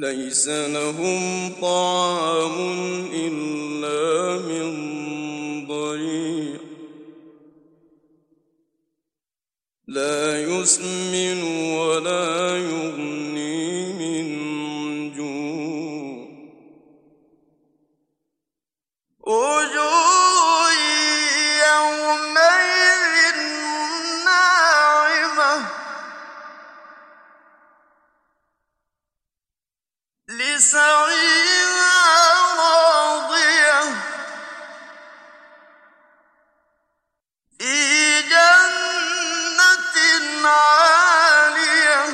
لَّيْسَ لَهُمْ طَعَامٌ إِلَّا مِن ضَرِيعٍ. لَّا يُسْمِنُ لِّسَعْيِهَا رَاضِيَةٌ. فِي جَنَّةٍ عَالِيَةٍ.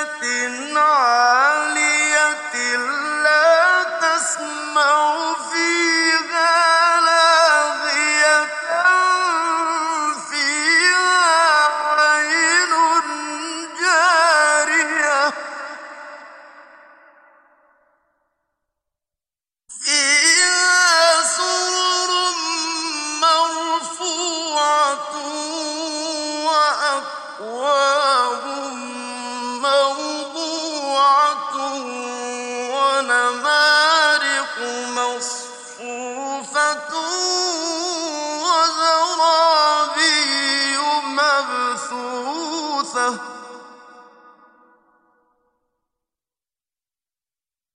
جَنَّةٍ عَالِيَةٍ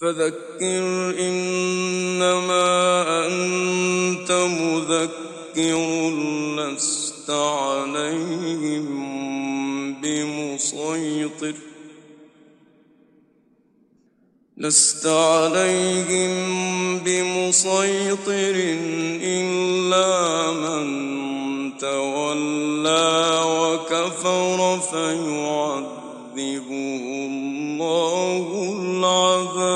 فَذَكِّرْ إِنَّمَا أَنتَ مُذَكِّرٌ لَّسْتَ عَلَيْهِم بِمُصَيْطِرٍ إِلَّا مَن تَوَلَّىٰ وَكَفَرَ فَيُعَذِّبُهُ اللَّهُ الْعَذَابَ.